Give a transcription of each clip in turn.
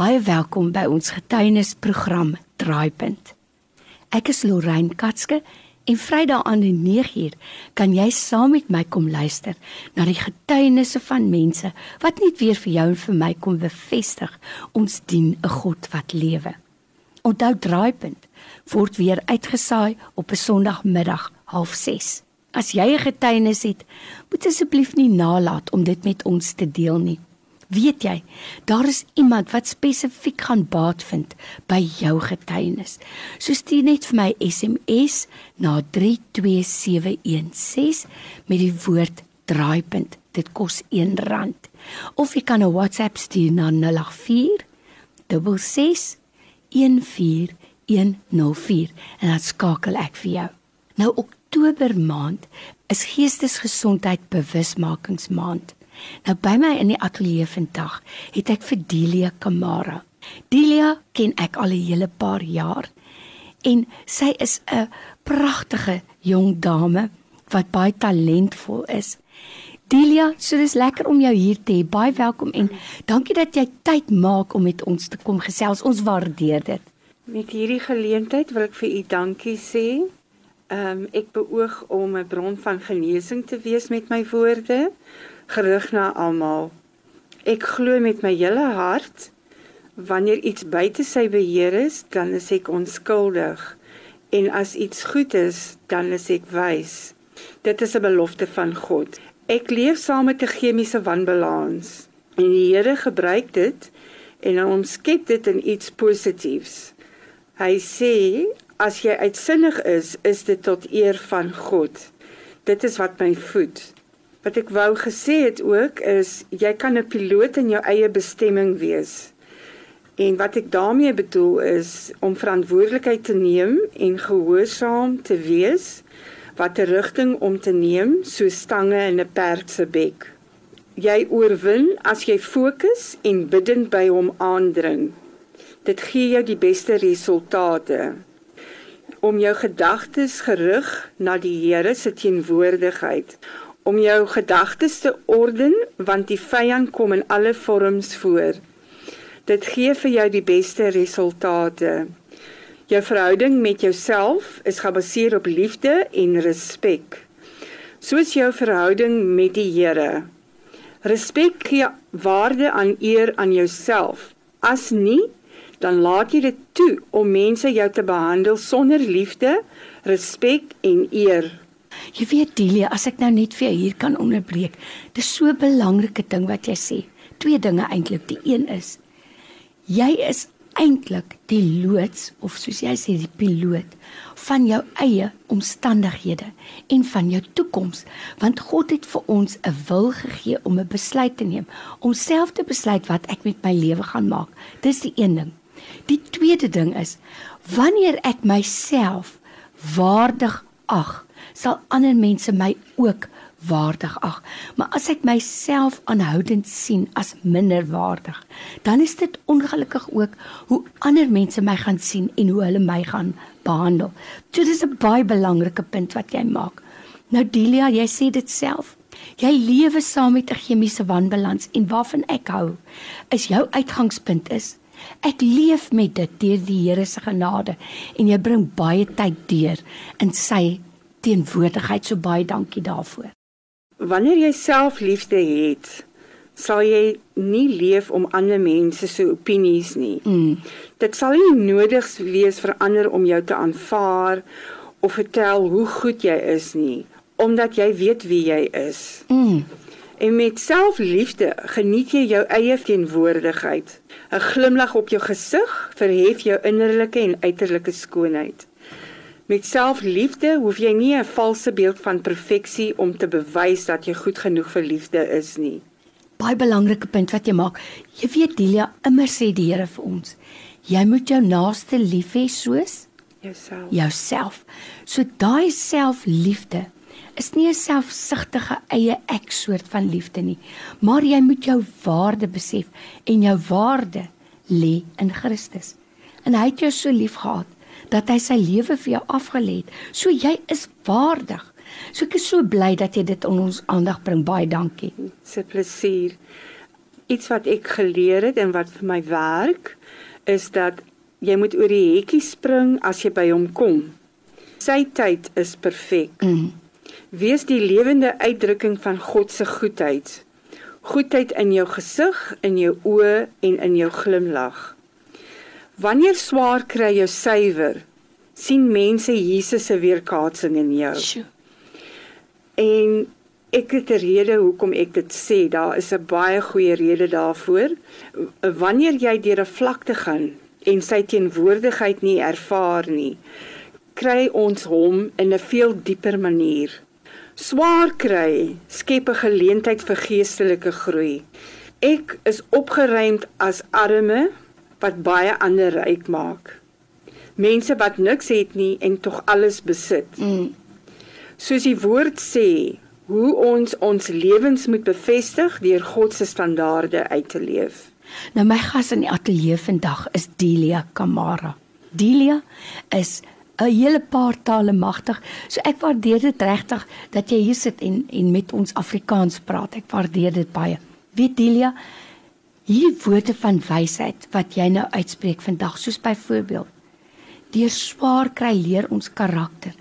Baie welkom by ons getuienisprogram Draaipunt. Ek is Lorraine Katske en Vrydag aan die 9uur kan jy saam met my kom luister na die getuienisse van mense wat net weer vir jou en vir my kom bevestig ons dien 'n God wat lewe. Onthou Draaipunt word weer uitgesaai op 'n Sondagmiddag 06:30. As jy 'n getuienis het, moet asseblief nie nalat om dit met ons te deel nie. Weet jy, daar is iemand wat spesifiek gaan baat vind by jou getuienis. So stuur net vir my SMS na 32716 met die woord draaipunt. Dit kos R1. Of jy kan 'n WhatsApp stuur na 084 66 14104 en dan skakel ek vir jou. Nou Oktober maand is geestesgesondheid bewusmakingsmaand. Nou by my in die ateljee vandag het ek vir Delia Kamara. Delia ken ek al 'n hele paar jaar en sy is 'n pragtige jong dame wat baie talentvol is. Delia, so dis lekker om jou hier te hê. Baie welkom en dankie dat jy tyd maak om met ons te kom gesels. Ons waardeer dit. Met hierdie geleentheid wil ek vir u dankie sê. Ehm um, ek beoog om 'n bron van genesing te wees met my woorde gerig na almal. Ek glo met my hele hart wanneer iets buite sy beheer is, dan is ek onskuldig. En as iets goed is, dan is ek wys. Dit is 'n belofte van God. Ek leef saam met 'n chemiese wanbalans en die Here gebruik dit en hy omskep dit in iets positiefs. Hy sê as jy uitsinnig is, is dit tot eer van God. Dit is wat my voed. Wat ek wou gesê het ook is jy kan 'n piloot in jou eie bestemming wees. En wat ek daarmee bedoel is om verantwoordelikheid te neem en gehoorsaam te wees wat 'n rigting om te neem so stange in 'n perd se bek. Jy oorwin as jy fokus en bidend by hom aandring. Dit gee jou die beste resultate. Om jou gedagtes gerig na die Here se teenwoordigheid om jou gedagtes te orden want die vyand kom in alle vorms voor. Dit gee vir jou die beste resultate. Jou verhouding met jouself is gebaseer op liefde en respek. Soos jou verhouding met die Here. Respek gee waarde aan eer aan jouself. As nie, dan laat jy dit toe om mense jou te behandel sonder liefde, respek en eer. Jy weet Delia, as ek nou net vir jou hier kan onderbreek. Dis so 'n belangrike ding wat jy sê. Twee dinge eintlik. Die een is jy is eintlik die loods of soos jy sê die piloot van jou eie omstandighede en van jou toekoms want God het vir ons 'n wil gegee om 'n besluit te neem om self te besluit wat ek met my lewe gaan maak dis die een ding die tweede ding is wanneer ek myself waardig ag sal ander mense my ook waardig ag. Maar as ek myself aanhoudend sien as minderwaardig, dan is dit ongelukkig ook hoe ander mense my gaan sien en hoe hulle my gaan behandel. So dis 'n baie belangrike punt wat jy maak. Nou Delia, jy sê dit self. Jy lewe saam met 'n chemiese wanbalans en waarvan ek hou, is jou uitgangspunt is Ek leef met dit deur die Here se genade en jy bring baie tyd deur in sy teenwoordigheid. So baie dankie daarvoor. Wanneer jy selfliefde het, sal jy nie leef om ander mense se opinies nie. Mm. Dit sal nie nodig wees vir ander om jou te aanvaar of vertel hoe goed jy is nie, omdat jy weet wie jy is. Mm. En met selfliefde geniet jy jou eie teenwoordigheid. 'n Glimlag op jou gesig verhef jou innerlike en uiterlike skoonheid. Met selfliefde hoef jy nie 'n valse beeld van perfeksie om te bewys dat jy goed genoeg vir liefde is nie. Baie belangrike punt wat jy maak. Jy weet Delia, immer sê die Here vir ons, jy moet jou naaste lief hê soos jouself. Jouself. So daai selfliefde is nie 'n selfsugtige eie ek soort van liefde nie, maar jy moet jou waarde besef en jou waarde lê in Christus. En hy het jou so lief gehad dat hy sy lewe vir jou afgelê het. So jy is waardig. So ek is so bly dat jy dit aan ons aandag bring. Baie dankie. Se plesier. iets wat ek geleer het en wat vir my werk is dat jy moet oor die hekkie spring as jy by hom kom. Sy tyd is perfek. Mm. Wees die lewende uitdrukking van God se goedheid. Goedheid in jou gesig, in jou oë en in jou glimlag. Wanneer swaar kry jou suiwer, sien mense Jesus se weerkaatsing in jou. Sjoe. En ek het 'n rede hoekom ek dit sê. Daar is 'n baie goeie rede daarvoor. Wanneer jy deur 'n vlakte gaan en sy teenwoordigheid nie ervaar nie, kry ons hom in 'n veel dieper manier. Swaar kry skep 'n geleentheid vir geestelike groei. Ek is opgeruimd as arme wat baie ander ryk maak. Mense wat niks het nie en tog alles besit. Mm. Soos die woord sê, hoe ons ons lewens moet bevestig deur God se standaarde uit te leef. Nou my gas in die ateljee vandag is Delia Kamara. Delia is 'n hele paar tale magtig. So ek waardeer dit regtig dat jy hier sit en en met ons Afrikaans praat. Ek waardeer dit baie. Weet Delia, hierdie woorde van wysheid wat jy nou uitspreek vandag, soos byvoorbeeld deur swaar kry leer ons karakter.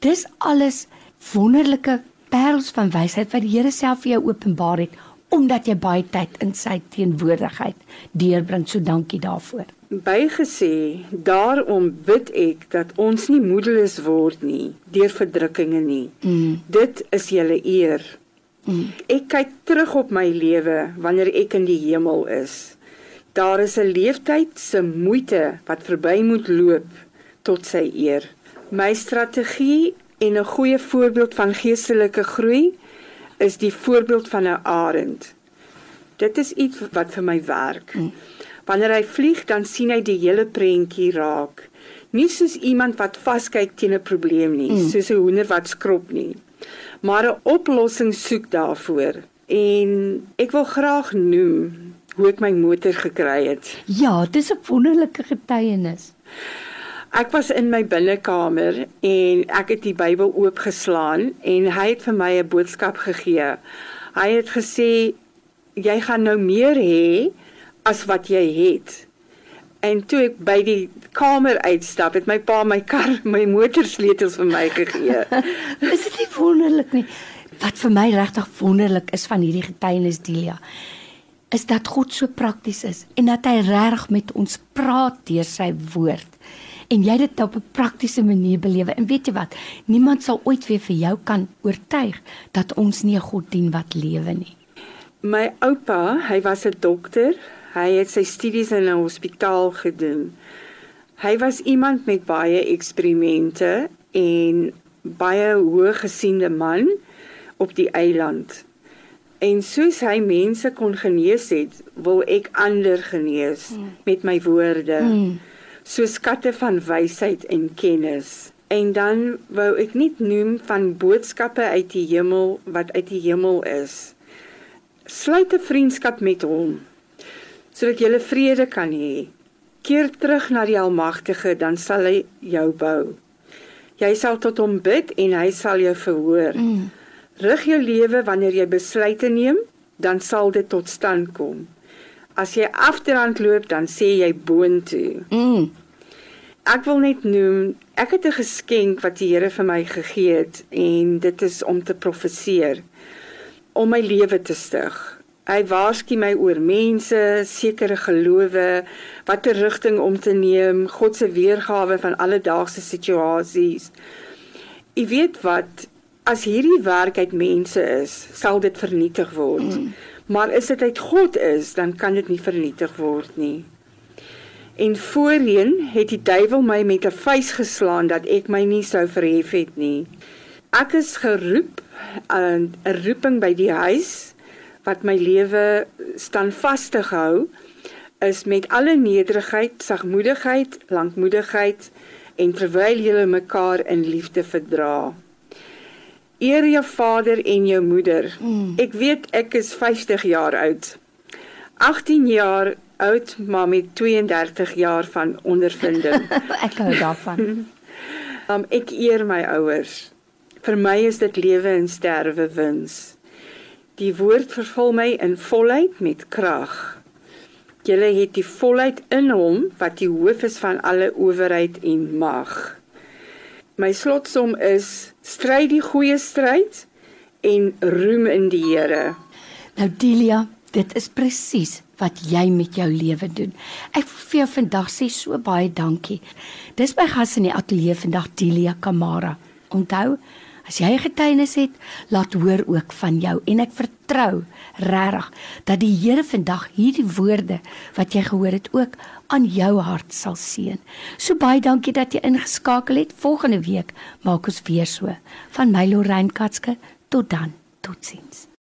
Dis alles wonderlike parels van wysheid wat die Here self vir jou openbaar het omdat jy baie tyd in sy teenwoordigheid deurbring. So dankie daarvoor. Bygesê, daarom bid ek dat ons nie moedeloos word nie deur verdrukkinge nie. Mm. Dit is julle eer. Mm. Ek kyk terug op my lewe wanneer ek in die hemel is. Daar is 'n leeftyd se moeite wat verby moet loop tot sy eer. My strategie en 'n goeie voorbeeld van geestelike groei is die voorbeeld van 'n arend. Dit is iets wat vir my werk. Mm. Wanneer hy vlieg, dan sien hy die hele prentjie raak. Nie soos iemand wat vaskyk teen 'n probleem nie, Mm. soos 'n hoender wat skrop nie, maar 'n oplossing soek daarvoor. En ek wil graag noem hoe ek my motor gekry het. Ja, dis 'n wonderlike getuienis. Ek was in my binnekamer en ek het die Bybel oopgeslaan en hy het vir my 'n boodskap gegee. Hy het gesê jy gaan nou meer hê as wat jy het. En toe ek by die kamer uitstap, het my pa my kar, my motorsleutels vir my gegee. Is dit nie wonderlik nie? Wat vir my regtig wonderlik is van hierdie getuienis Delia, is dat God so prakties is en dat hy regtig met ons praat deur sy woord. En jy dit op 'n praktiese manier belewe. En weet jy wat? Niemand sal ooit weer vir jou kan oortuig dat ons nie 'n God dien wat lewe nie. My oupa, hy was 'n dokter. Hy het sy studies in 'n hospitaal gedoen. Hy was iemand met baie eksperimente en baie hoë gesiende man op die eiland. En soos hy mense kon genees het, wil ek ander genees Hmm. met my woorde. Mm. So skatte van wysheid en kennis. En dan wou ek net noem van boodskappe uit die hemel wat uit die hemel is. Sluit 'n vriendskap met hom sodat jy vrede kan hê. Keer terug na die Almagtige, dan sal hy jou bou. Jy sal tot hom bid en hy sal jou verhoor. Mm. Rig jou lewe wanneer jy besluite neem, dan sal dit tot stand kom. As jy afdraand loop, dan sê jy boontoe. Mm. Ek wil net noem, ek het 'n geskenk wat die Here vir my gegee het en dit is om te profeseer om my lewe te stig. Hy waarsku my oor mense, sekere gelowe, watter rigting om te neem, God se weergawe van alledaagse situasies. Jy weet wat, as hierdie werk uit mense is, sal dit vernietig word. Mm. Maar as dit uit God is, dan kan dit nie vernietig word nie. En voorheen het die duiwel my met 'n vuis geslaan dat ek my nie sou verhef het nie. Ek is geroep aan 'n roeping by die huis wat my lewe standvastig hou is met alle nederigheid, sagmoedigheid, lankmoedigheid en terwyl julle mekaar in liefde verdra. Eer jou vader en jou moeder. Mm. Ek weet ek is 50 jaar oud. 18 jaar oud, maar met 32 jaar van ondervinding. Ek hou daarvan. Um, ek eer my ouers. Vir my is dit lewe en sterwe wins. Die woord vervul my in volheid met krag. Julle het die volheid in hom wat die hoof is van alle owerheid en mag. My slotsom is: stry die goeie stryd en roem in die Here. Nou Delia, dit is presies wat jy met jou lewe doen. Ek wil vir jou vandag sê so baie dankie. Dis my gas in die ateljee vandag Delia Kamara. Onthou, as jy getuienis het, laat hoor ook van jou en ek vertrou regtig dat die Here vandag hierdie woorde wat jy gehoor het ook aan jou hart sal seën. So baie dankie dat jy ingeskakel het. Volgende week maak ons weer so. Van my Lorraine Katske tot dan. Totsiens.